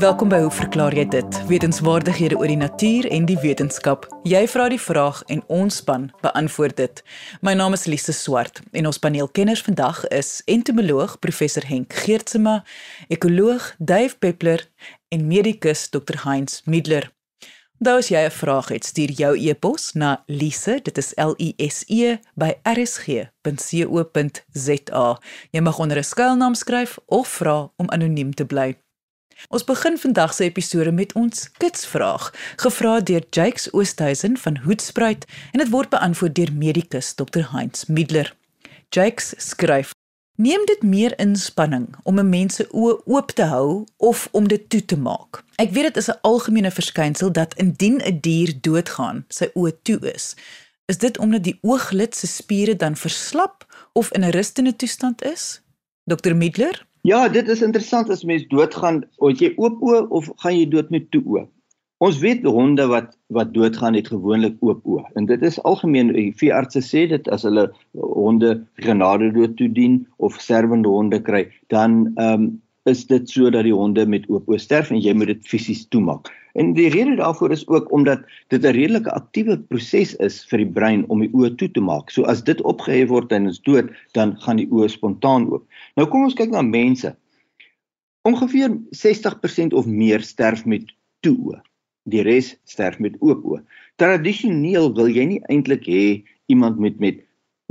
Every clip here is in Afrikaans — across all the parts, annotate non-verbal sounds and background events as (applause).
Welkom by Hoe verklaar jy dit? Wetenskapwaardighede oor die natuur en die wetenskap. Jy vra die vraag en ons span beantwoord dit. My naam is Lise Swart en ons paneelkenners vandag is entomoloog professor Henk Geertsma, ekoloog Dave Peppler en medikus Dr Heinz Middler. Nou as jy 'n vraag het, stuur jou e-pos na lise, dit is L I S E by rsg.co.za. Jy mag onder 'n skuilnaam skryf of vra om anoniem te bly. Ons begin vandag se episode met ons kitsvraag, gevra deur Jakes Oosthuizen van Hoedspruit en dit word beantwoord deur medikus Dr Heinz Middler. Jakes skryf: Neem dit meer inspanning om 'n mens se oë oop te hou of om dit toe te maak. Ek weet dit is 'n algemene verskynsel dat indien 'n dier doodgaan, sy oë toe is. Is dit omdat die ooglid se spiere dan verslap of in 'n rustende toestand is? Dr Middler Ja, dit is interessant as mens doodgaan, of jy oop oë of gaan jy dood met toe oë. Ons weet honde wat wat doodgaan het gewoonlik oop oë. En dit is algemeen veeartse sê dit as hulle honde genade dood toedien of sterwende honde kry, dan ehm um, is dit sodat die honde met oop oë sterf en jy moet dit fisies toemaak. En die rede daarvoor is ook omdat dit 'n redelike aktiewe proses is vir die brein om die oë toe te maak. So as dit opgehef word en is dood, dan gaan die oë spontaan oop. Nou kom ons kyk na mense. Ongeveer 60% of meer sterf met toe oë. Die res sterf met oop oë. Tradisioneel wil jy nie eintlik hê iemand met met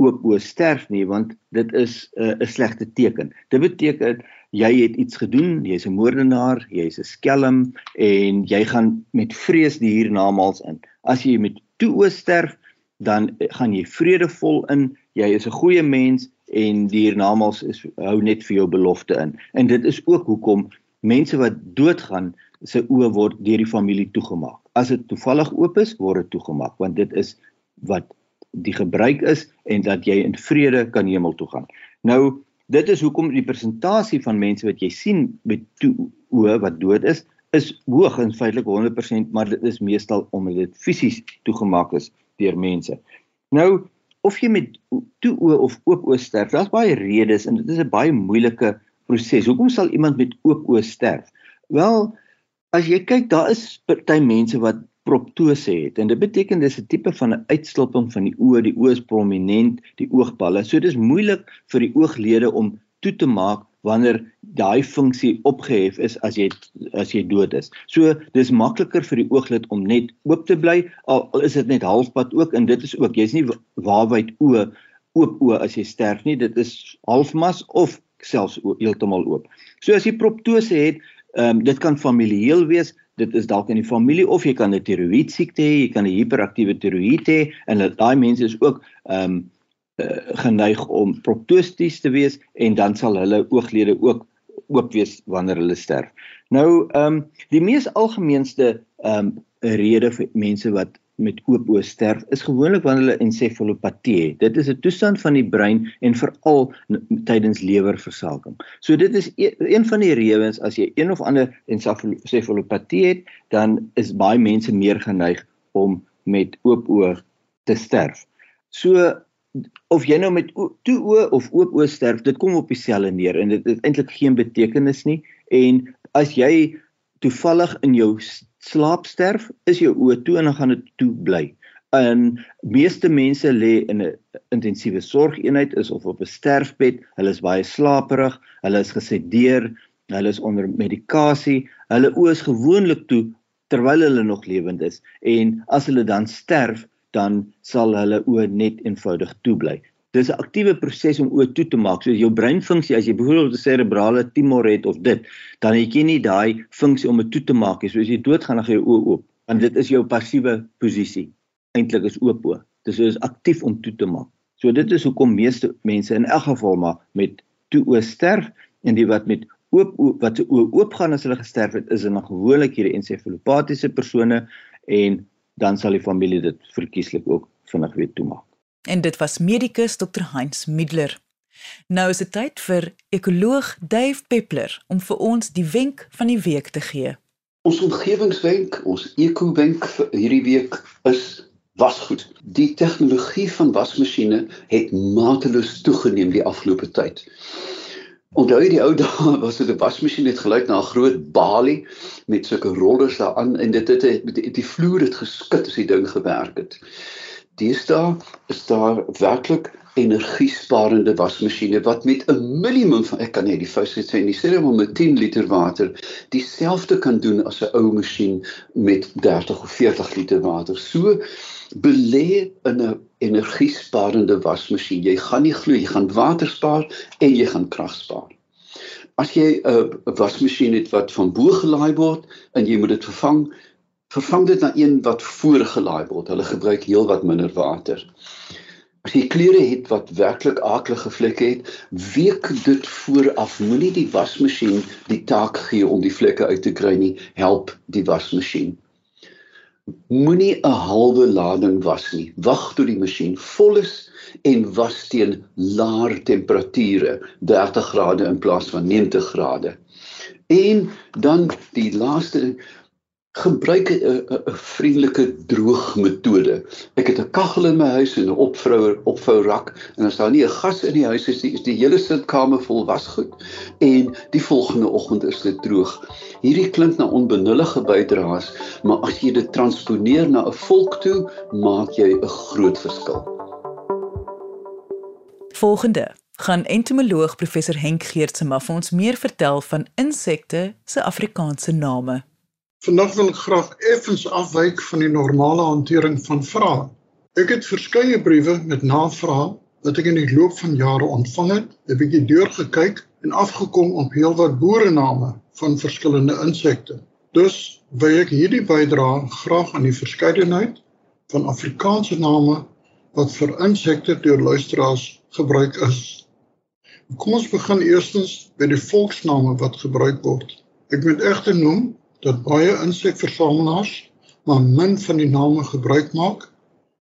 oop oë sterf nie want dit is uh, 'n slegte teken. Dit beteken jy het iets gedoen, jy's 'n moordenaar, jy's 'n skelm en jy gaan met vrees die hiernamaals in. As jy met toe oë sterf, dan gaan jy vredevol in, jy is 'n goeie mens en die hiernamaals is hou net vir jou belofte in. En dit is ook hoekom mense wat doodgaan se oë word deur die familie toegemaak. As dit toevallig oop is, word dit toegemaak want dit is wat die gebruik is en dat jy in vrede kan hemel toe gaan. Nou dit is hoekom die persentasie van mense wat jy sien met toe oë wat dood is is hoog en feitelik 100% maar dit is meestal omdat dit fisies toegemaak is deur mense. Nou of jy met toe oë of oop oë sterf, daar's baie redes en dit is 'n baie moeilike proses. Hoekom sal iemand met oop oë sterf? Wel, as jy kyk, daar is party mense wat proptose het en dit beteken dis 'n tipe van 'n uitstulping van die oë, die oë is prominent, die oogballe. So dis moeilik vir die ooglede om toe te maak wanneer daai funksie opgehef is as jy as jy dood is. So dis makliker vir die ooglid om net oop te bly al, al is dit net halfpad ook en dit is ook jy's nie waarwyd oë oop oë as jy sterf nie. Dit is halfmas of selfs heeltemal oop. So as jy proptose het, ehm um, dit kan familieel wees, dit is dalk in die familie of jy kan 'n tiroïed siekte hê, jy kan 'n hiperaktiewe tiroïed hê en daai mense is ook ehm um, uh, geneig om proptosties te wees en dan sal hulle ooglede ook oop wees wanneer hulle sterf. Nou ehm um, die mees algemeenste ehm um, rede vir mense wat met oop oë sterf is gewoonlik wanneer hulle ensefalopatie het. Dit is 'n toestand van die brein en veral tydens lewerversaking. So dit is e een van die redes as jy een of ander ensefalopatie het, dan is baie mense meer geneig om met oop oë te sterf. So of jy nou met toe oë of oop oë sterf, dit kom op dieselfde neer en dit het eintlik geen betekenis nie en as jy toevallig in jou slaap sterf, is jou oë toe en dan gaan dit toe bly. En meeste mense lê in 'n intensiewe sorgeenheid is of op 'n sterfbed, hulle is baie slaperig, hulle is gesedeer, hulle is onder medikasie, hulle oë is gewoonlik toe terwyl hulle nog lewend is en as hulle dan sterf, dan sal hulle oë net eenvoudig toe bly dis 'n aktiewe proses om oë toe te maak. So jou breinfunksie as jy byvoorbeeld 'n cerebrale tumor het of dit, dan het jy nie daai funksie om dit toe te maak nie. So as jy doodgaan dan gaan jou oë oop. Want dit is jou passiewe posisie. Eintlik is oop oë. Dis so is aktief om toe te maak. So dit is hoekom meeste mense in elk geval maar met toe oë sterf en die wat met oop oë wat se oë oop gaan as hulle gesterf het, is dan gewoonlik hierdie ensefalopatiese persone en dan sal die familie dit verkieslik ook vinnig weer toemaak. En dit was medikus Dr Heinz Middler. Nou is dit tyd vir ekoloog Dave Peppler om vir ons die wenk van die week te gee. Ons omgewingswenk, ons eko-wenk vir hierdie week is wasgoed. Die tegnologie van wasmasjiene het mateloos toegeneem die afgelope tyd. Onthou jy die ou (laughs) dae was dit 'n wasmasjien het gelyk na 'n groot balie met sulke rollers daaraan en dit het die, die vloer het geskit as die ding gewerk het. Deesdae is daar werklik energiesparende wasmasjiene wat met 'n minimum van ek kan net die fout sê nie sê om met 10 liter water dieselfde kan doen as 'n ou masjien met 30 of 40 liter water. So belê in 'n energiesparende wasmasjien. Jy gaan nie glo jy gaan water spaar en jy gaan krag spaar. As jy 'n wasmasjien het wat van bo gelaai word en jy moet dit vervang, vervang dit na een wat voor gelaai word. Hulle gebruik heelwat minder water. As jy klere het wat werklik aaklige vlekke het, week dit vooraf. Moenie die wasmasjien die taak gee om die vlekke uit te kry nie. Help die wasmasjien. Moenie 'n halwe lading was nie. Wag tot die masjien vol is en was teen laer temperature, 30 grade in plaas van 90 grade. En dan die laaste gebruik 'n vriendelike droogmetode. Ek het 'n kaggel in my huis en 'n opvouer opvou rak en as daar nie 'n gas in die huis is nie, is die hele sitkamer vol wasgoed en die volgende oggend is dit droog. Hierdie klink na onbenullige bydraes, maar as jy dit transponeer na 'n volk toe, maak jy 'n groot verskil. Volgende gaan entomoloog professor Henk Geertsma vir ons meer vertel van insekte se Afrikaanse name. Vandag wil ek graag effens afwyk van die normale hantering van vrae. Ek het verskeie briewe met navrae wat ek in die loop van jare ontvang het, 'n bietjie deurgekyk en afgekom op heelwat boerename van verskillende insekte. Dus wil ek hierdie bydrae graag aan die verskeidenheid van Afrikaanse name wat vir insekte deur luisteraars gebruik is. Kom ons begin eerstens by die volksname wat gebruik word. Ek moet egter noem dat baie insekversamelaars maar min van die name gebruik maak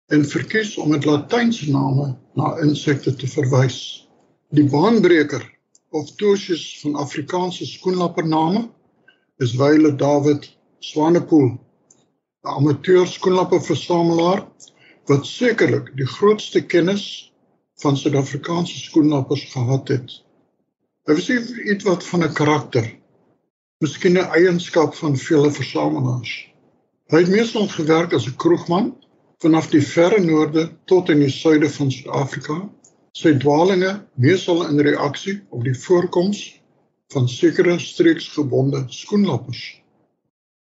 en verkies om met latynse name na insekte te verwys. Die baanbreker of toosies van Afrikaanse skoenlappername is Wyle David Swanepoel, 'n amateur skoenlapperversamelaar wat sekerlik die grootste kennis van Suid-Afrikaanse skoenlappers gehad het. Hy was iets wat van 'n karakter miskien 'n eienskap van vele versamelaars. Hy het meestal gewerk as 'n kroegman vanaf die verre noorde tot in die suide van Suid-Afrika. Sy dwalinge meestal in reaksie op die voorkoms van sekere streeksgebonde skoenlappers.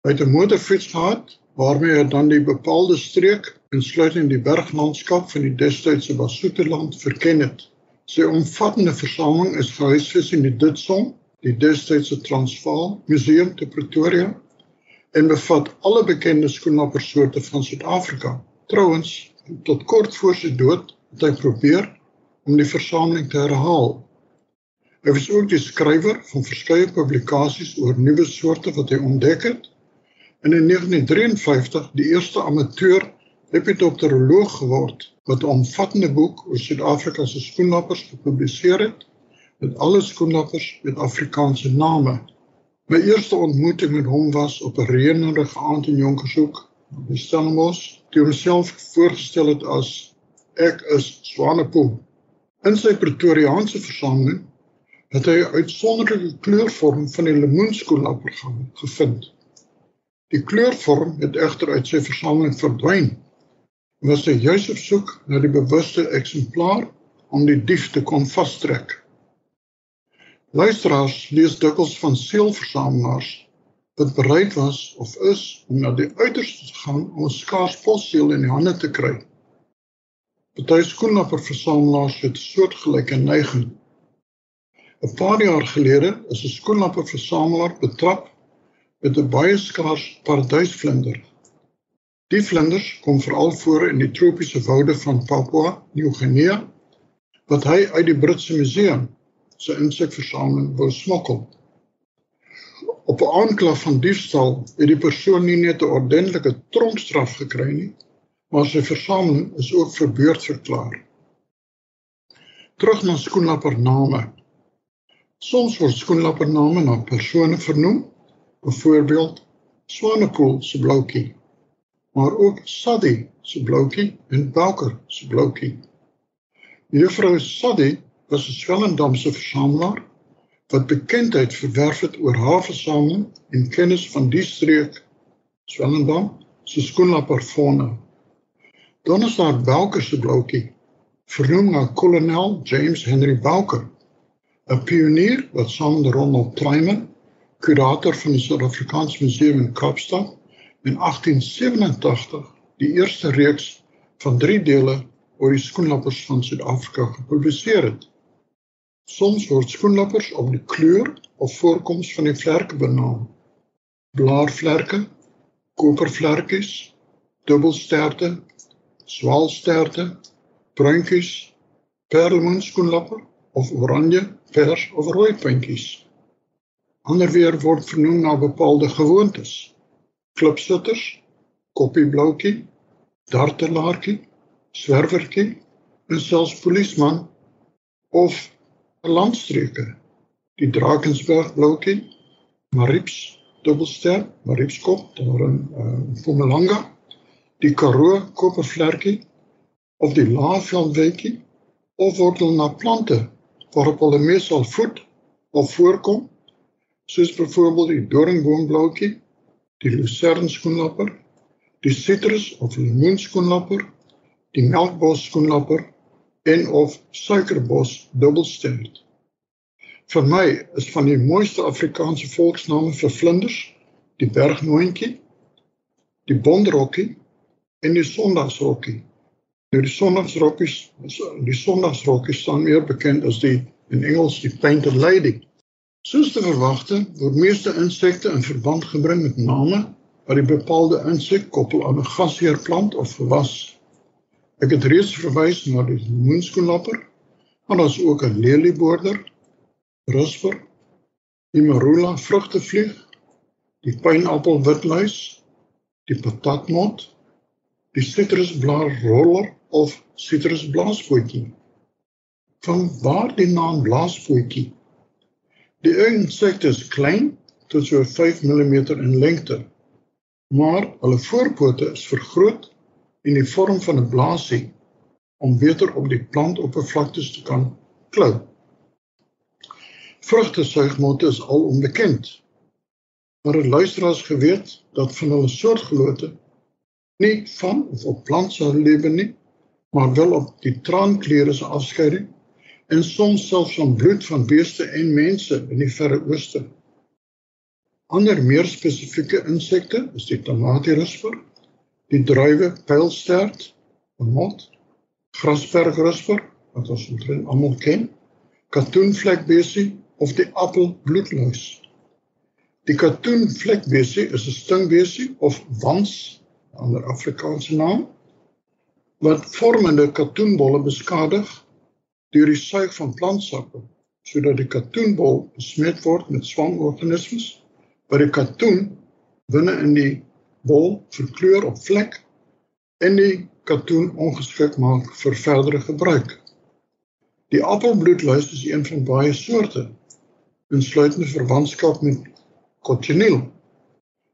Hy het 'n motorfiets gehad waarmee hy dan die bepaalde streek insluitend die berglandskap van die destydse Basutoland verken het. Sy omvattende versameling is gehuisves in die Ditson die destydse Transvaal Museum te Pretoria en bevat alle bekende skoenlappersoorte van Suid-Afrika. Trouwens, tot kort voor sy dood het hy probeer om die versameling te herhaal. Hy was ook die skrywer van verskeie publikasies oor nuwe soorte wat hy ontdek het. En in 1953 die eerste amateur lepidopteroloog geword wat 'n omvattende boek oor Suid-Afrika se skoenlappers gepubliseer het met alle skoenlappers met Afrikaanse name. My eerste ontmoeting met hom was op 'n reënerige aand in Jonkershoek, by Stellenbosch, toe hy homself voorgestel het as ek is Swanepoel. In sy Pretoriaanse versameling het hy 'n uitsonderlike kleurvorm van die lemoenskoenlapper gevind. Die kleurvorm het egter uit sy versameling verdwyn. Hy was juis op soek na die bewuste eksemplaar om die dief te kon vastrek. Luisteraars lees dikwels van seelversamelaars wat bereid was of is om na die uiterste te gaan om 'n skaars fossiel in die hande te kry. Party skoenlapperversamelaars het soortgelyke neiging. 'n Paar jaar gelede is 'n skoenlapperversamelaar betrap met 'n baie skaars paradysvlinder. Die vlinders kom veral voor in die tropiese woude van Papua Nieu-Guinea wat hy uit die Britse museum se insekversameling wou smokkel. Op 'n aanklag van diefstal het die persoon nie net 'n ordentlike tronkstraf gekry nie, maar sy versameling is ook verbeurd verklaar. Terug na skoenlappername. Soms word skoenlappername na persone vernoem, byvoorbeeld Swanepoel se bloukie, maar ook Sadie se bloukie en Bouker se bloukie. Juffrou Sadie was 'n Swellendamse versamelaar wat bekendheid verwerf het oor haar versameling en kennis van die streek Swellendam se is daar Bouker se bloutjie, vernoem na kolonel James Henry Bouker, 'n pionier wat saam met Ronald Tryman, kurator van die Suid-Afrikaanse Museum in Kaapstad, in 1887 die eerste reeks van 3 dele oor die skoenlappers van Suid-Afrika gepubliseer het. Soms word skoenlappers op die kleur of voorkoms van die vlerke benaam. Blaarvlerke, kopervlerkies, dubbelsterte, swaalsterte, bruintjies, perelmoenskoenlapper of oranje, vers of rooi puntjies. Ander weer word vernoem na bepaalde gewoontes. Klipsitters, koppiebloutjie, dartelaartjie, swerwertjie en selfs polisman of landstreke. Die Drakensberg bloutjie, Marips dubbelster, Maripskop daar in uh, Mpumalanga, die Karoo koppervlerkie of die Laagveldwetjie of wortel na plante waarop hulle meestal voed of voorkom, soos byvoorbeeld die doringboombloutjie, die lucernskoenlapper, die citrus of lemoenskoenlapper, die melkbosskoenlapper en of suikerbos dubbelstert. Vir my is van die mooiste Afrikaanse volksname vir vlinders die bergnoontjie, die bondrokkie en die sondagsrokkie. Nou die sondagsrokkies, die sondagsrokkie staan meer bekend as die in Engels die painted lady. Soos te verwagte, word meeste insekte in verband gebring met name wat die bepaalde insek koppel aan 'n gasheerplant of gewas. Ek het reeds verwys na die moonskoenlapper, maar daar's ook 'n lelieboorder, rusper, die marula vrugtevlieg, die pynappelwitluis, die patatmot, die sitrusblaarroller of sitrusblaaspootjie. Van waar die naam blaaspootjie? Die insekte is klein tot so 5 mm in lengte, maar hulle voorpote is vergroot in die vorm van 'n blaasie om beter op die plantoppervlaktes te kan klou. Vrugtesuigmotte is al onbekend. Maar het luisteraars geweet dat van hulle soortgenote nie van of op plant sou lewe nie, maar wel op die traankleure se afskeiding en soms selfs van bloed van beeste en mense in die verre ooste. Ander meer spesifieke insekte is die tomatierisper, die druiwe pylstert, 'n mot, graspergrusper wat ons omtrent almal ken, katoenvlekbesie of die appelbloedluis. Die katoenvlekbesie is 'n stingbesie of wans, ander Afrikaanse naam, wat vormende katoenbolle beskadig deur die suig van plantsappe sodat die katoenbol besmet word met swamorganismes wat die katoen binne in die bol verkleur op vlek en die katoen ongeskik maak vir verdere gebruik. Die appelbloedluis is een van baie soorte insluitende verwantskap met cochineal.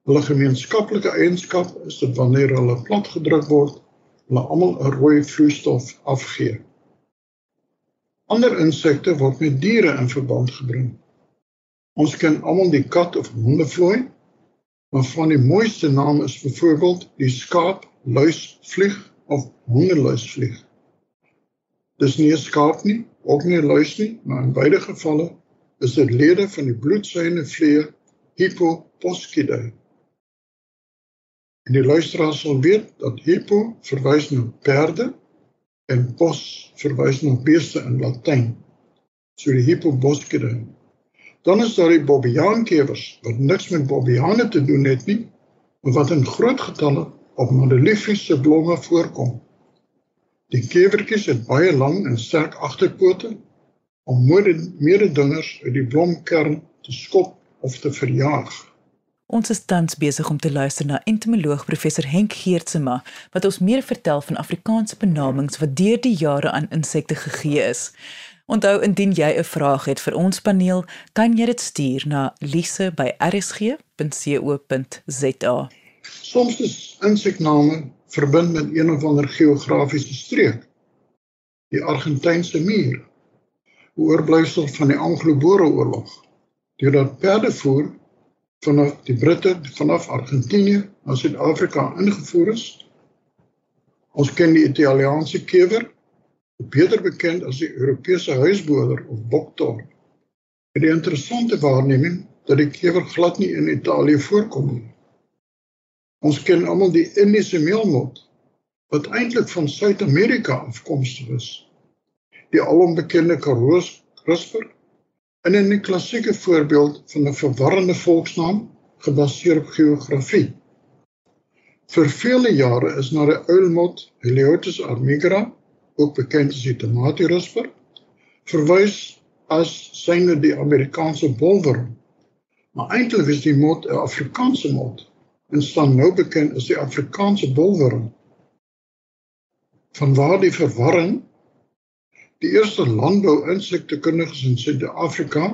Hulle gemeenskaplike eienskap is dat wanneer hulle plat gedruk word, hulle almal 'n rooi vloeistof afgee. Ander insekte word met diere in verband gebring. Ons ken almal die kat of hondevlooi Maar van die mooiste name is byvoorbeeld die skaap, luis, vlieg of hondenluis vlieg. Dis nie 'n skaap nie, ook nie 'n luis nie, maar in beide gevalle is dit lede van die bloedsuigende vliee Hippoposkidae. En die luisteraar sal weet dat hippo verwys na perde en pos verwys na beeste in Latyn. So die Hippoposkidae Dan is daar die bobbejaankewers wat niks met bobbejane te doen het nie, maar wat in groot getalle op madeliefiese blomme voorkom. Die kewertjies het baie lang en sterk agterpote om mededingers uit die blomkern te skop of te verjaag. Ons is tans besig om te luister na entomoloog professor Henk Geertsema wat ons meer vertel van Afrikaanse benamings wat deur die jare aan insekte gegee is. Onthou indien jy 'n vraag het vir ons paneel, kan jy dit stuur na lise@rsg.co.za. Soms is insekname verbind met een of ander geografiese streek. Die Argentynse muur, oorblyfsel van die Anglo-Boere oorlog deurdat perdevoer vanaf die Britte vanaf Argentinië na Suid-Afrika ingevoer is. Ons ken die Italiaanse kewer, beter bekend as die Europese huisboder of boktor. En die interessante waarneming dat die kewer glad nie in Italië voorkom nie. Ons ken almal die Indiese meelmot wat eintlik van Suid-Amerika afkomstig is. Die alombekende Karoo CRISPR In 'n klassieke voorbeeld van 'n verwarrende volksnaam gebaseer op geografie. Vir vele jare is na die uilmot Heliotis armigra, ook bekend as die tomatierusper, verwys as syne die Amerikaanse bolwurm. Maar eintlik is die mot 'n Afrikaanse mot en staan nou bekend as die Afrikaanse bolwurm. Vanwaar die verwarring Die eerste landbou-insektekundiges in Suid-Afrika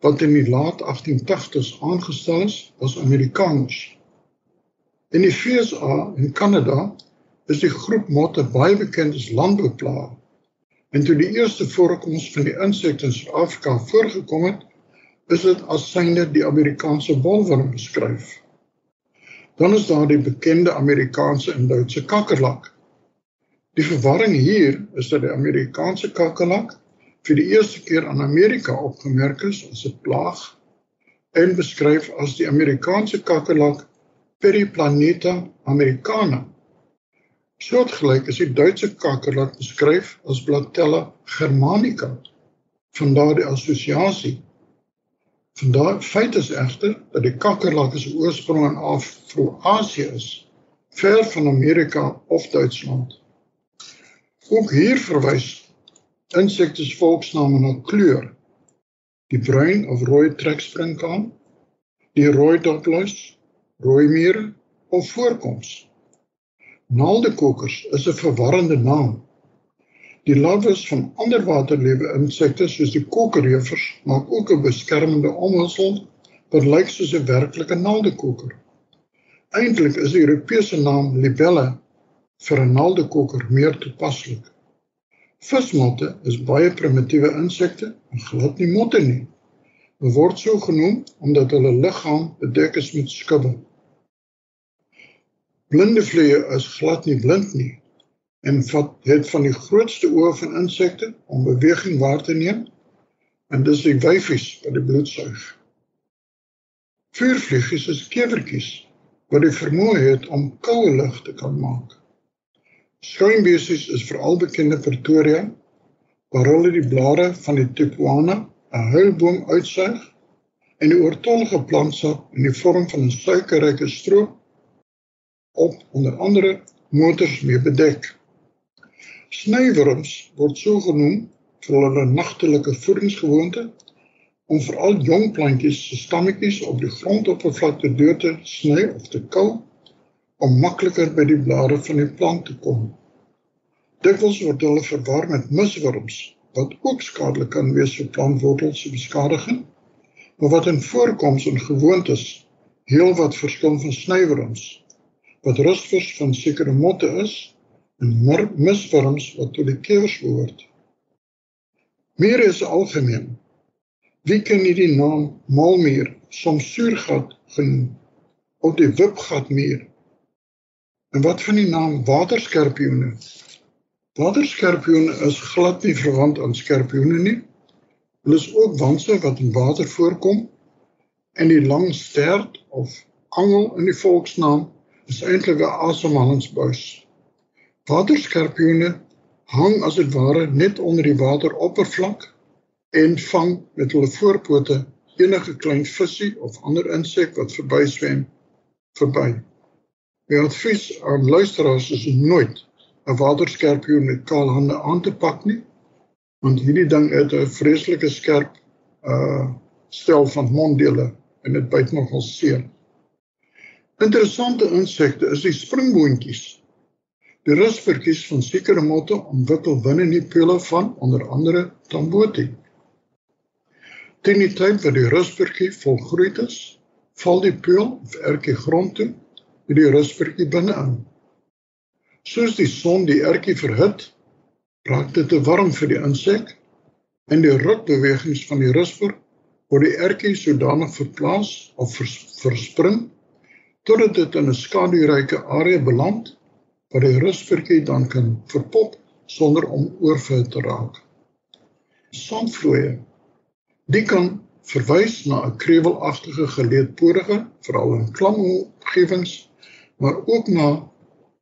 wat in die laat 1880s aangestel is, was Amerikaners. In die VSA en Kanada is die groep motte baie bekend as landbouplaag. En toe die eerste voorkoms van die insekte in Suid-Afrika voorgekom het, is dit as synde die Amerikaanse bolwurm beskryf. Dan is daar die bekende Amerikaanse en Duitse kakkerlak Die verwarring hier is dat die Amerikaanse kakkelak vir die eerste keer aan Amerika opgemerk is as 'n plaag en beskryf as die Amerikaanse kakkelak Periplaneta americana. Soortgelyk is die Duitse kakkelak beskryf as Blatella germanica. Van daardie assosiasie. Van daardie feit is egter dat die kakkelak se oorsprong in Afro-Asië is, ver van Amerika of Duitsland. Ook hier verwys insektes volksname na kleur. Die bruin of rooi trekspringkaan, die rooi dopluis, rooi miere of voorkoms. Naaldekokers is 'n verwarrende naam. Die larwes van ander waterlewe insekte soos die kokerreëvers maak ook 'n beskermende omhulsel wat lyk soos 'n werklike naaldekoker. Eintlik is die Europese naam libelle vir 'n naaldekoker meer toepaslik. Vismotte is baie primitiewe insekte en glad nie motte nie. Hulle word so genoem omdat hulle liggaam bedek is met skubbe. Blinde vliee is glad nie blind nie en vat het van die grootste oë van insekte om beweging waar te neem en dis die wyfies wat die bloed suig. Vuurvliegies is kewertjies wat die vermoë het om koue lug te kan maak. Skuimbesies is veral bekend in Pretoria waar hulle die blare van die Tupuana, 'n huilboom uitsuig en die oortollige plantsap in die vorm van 'n suikerryke stroop op onder andere motors mee bedek. Snywurms word so genoem vir hulle nagtelike voedingsgewoonte om veral jong plantjies se stammetjies op die grondoppervlakte dood te sny of te kil om makliker by die blare van die plant te kom. Dikwels word hulle verwar met misworms wat ook skadelik kan wees vir plantwortels se beskadiging, maar wat in voorkoms en gewoontes heelwat verskil van snywurms wat rusvers van sekere motte is en misworms wat tot die kewers behoort. Meer is algemeen. Wie ken nie die naam malmuur, soms suurgat genoem, of die wipgatmuur En wat van die naam waterskerpioene? Waterskerpioene is glad nie verwant aan skerpioene nie. Hulle is ook wanse wat in water voorkom en die lang stert of angel in die volksnaam is eintlik 'n asemhalingsbuis. Waterskerpioene hang as dit ware net onder die wateroppervlak en vang met hulle voorpote enige klein visie of ander insek wat verbyswem verby. My advies aan luisteraars is nooit 'n waterskerpioen met kaal hande aan te pak nie, want hierdie ding het 'n vreeslike skerp uh stel van monddele en dit byt nogal seer. Interessante insekte is die springboontjies. Die rusverkies van sekere motte ontwikkel binne die pule van onder andere tamboti. Teen die tyd wat die rusverkie volgroeid is, val die pul of ertjie grond toe met die ruspertjie binne-in. Soos die son die ertjie verhit, raak dit te warm vir die insek en die rukbewegings van die rusper word die ertjie sodanig verplaas of vers, verspring totdat dit in 'n skaduryke area beland waar die rusvertjie dan kan verpop sonder om oorvul te raak. Sandvloeie. Die kan verwys na 'n krewelagtige geleedporige, veral in klam omgewings, maar ook na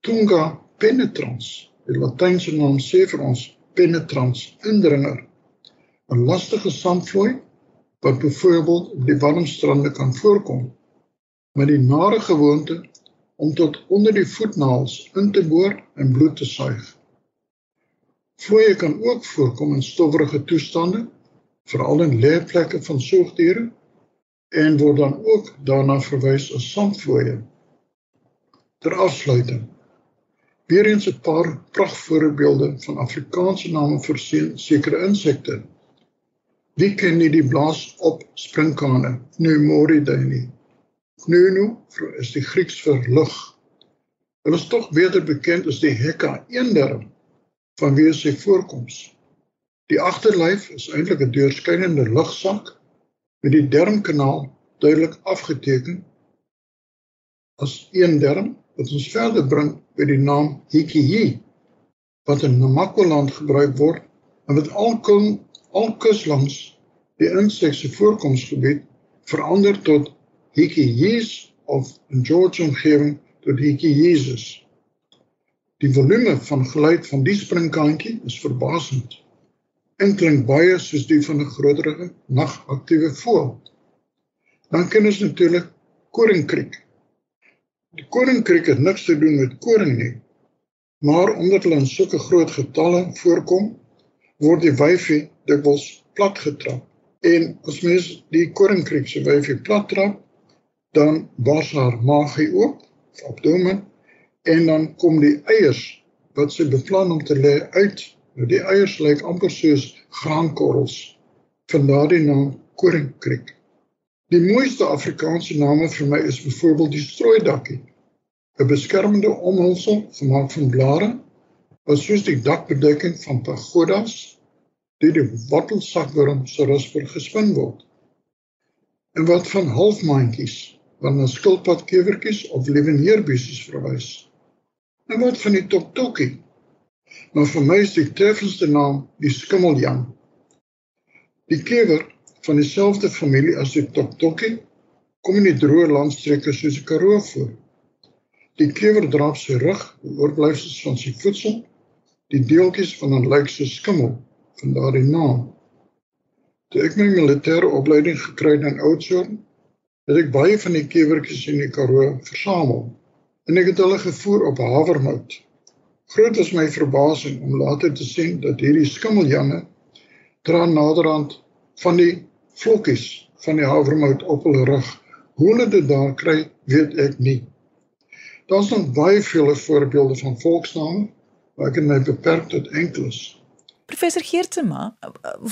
tunga penetrans. Die Latynse naam sê vir ons penetrans, indringer. 'n Lastige sandvloei wat byvoorbeeld op die warm strande kan voorkom met die nare gewoonte om tot onder die voetnaels in te boor en bloed te suig. Vloeie kan ook voorkom in stowwerige toestande, veral in lêplekke van soogdiere en word dan ook daarna verwys as sandvloeie. Ter afsluiting Weer eens 'n paar pragtvoorbeelde van Afrikaanse name vir sekere insekte Wie ken nie die blaas op sprinkane? Pneumoridae nie. Pneumo is die Grieks vir lug. Hulle is tog beter bekend as die hekka eenderm vanweë sy voorkoms. Die agterlyf is eintlik 'n deurskynende lugsak met die dermkanaal duidelik afgeteken as eenderm wat ons verder bring by die naam hikihi wat in Namakoland gebruik word en wat alkom alkus langs die insek se voorkomsgebied verander tot Hikies of in George omgewing tot Hikies. Die volume van geluid van die springkantjie is verbasend. En klink baie soos die van 'n groterige nagaktiewe voël. Dan ken ons natuurlik koringkriek. Die koringkriek het niks te doen met koring nie, maar omdat hulle in sulke groot getalle voorkom, word die wyfie dikwels plat getrap. En as mens die koringkriek se wyfie plat trap, dan bars haar maagie oop, abdomen, en dan kom die eiers wat sy beplan om te lê uit. Nou die eiers lyk amper soos graankorrels. Vandaar die naam koringkriek. Die mooiste Afrikaanse name vir my is byvoorbeeld die strooidakkie. 'n Beskermende omhulsel gemaak van blare wat soos die dakbedekking van pagodas deur die wattelsakworm se rusper gespin word. En wat van halfmaandjies, wat na skilpadkewertjies of leweneerbeesies verwys. En wat van die toktokkie? Maar vir my is die treffendste naam die skimmeljang. Die kewer van dieselfde familie as die toktokkie kom in die droë landstreke soos die Karoo voor. Die kewer draap sy rug, oorblyfsels van sy voedsel die deeltjies van 'n lyk so skimmel van daardie naam. Toe ek my militêre opleiding gekry het in Oudtshoorn, het ek baie van die kewertjies in die Karoo versamel en ek het hulle gevoer op havermout. Groot is my verbasing om later te sien dat hierdie skimmeljange dra naderhand van die vlokkies van die havermout op hul rug. Hoe hulle dit daar kry, weet ek nie. Daar's nog baie vele voorbeelde van volksname maar ek het my beperk tot enkeles. Professor Geertsema,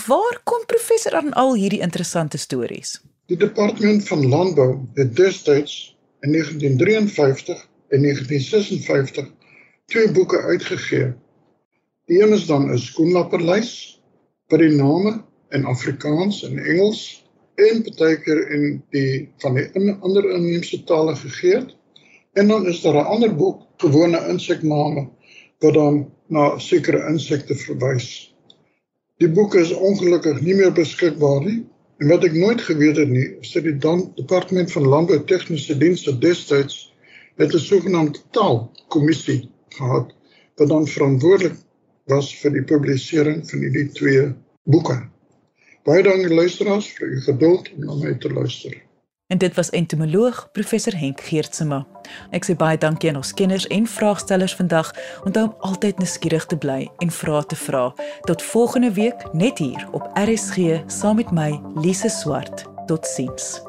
waar kom professor aan al hierdie interessante stories? Die departement van landbou het destyds in 1953 en 1956 twee boeke uitgegee. Die een is dan 'n skoenlapperlys wat die name in Afrikaans en Engels en partykeer in die van die in ander inheemse tale gegee het. En dan is daar 'n ander boek, gewone insekname wat dan na sekere insekte verwys. Die boek is ongelukkig nie meer beskikbaar nie en wat ek nooit geweet het nie, is dat die dan departement van landbou tegniese dienste destyds het 'n sogenaamde taalkommissie gehad wat dan verantwoordelik was vir die publisering van hierdie twee boeke. Baie dankie luisteraars vir u geduld om na my te luister. En dit was entomoloog professor Henk Geertsema. Ek sê baie dankie aan ons kenners en vraagstellers vandag. Onthou om altyd nuuskierig te bly en vrae te vra. Tot volgende week net hier op RSG saam met my Lise Swart. Totsiens.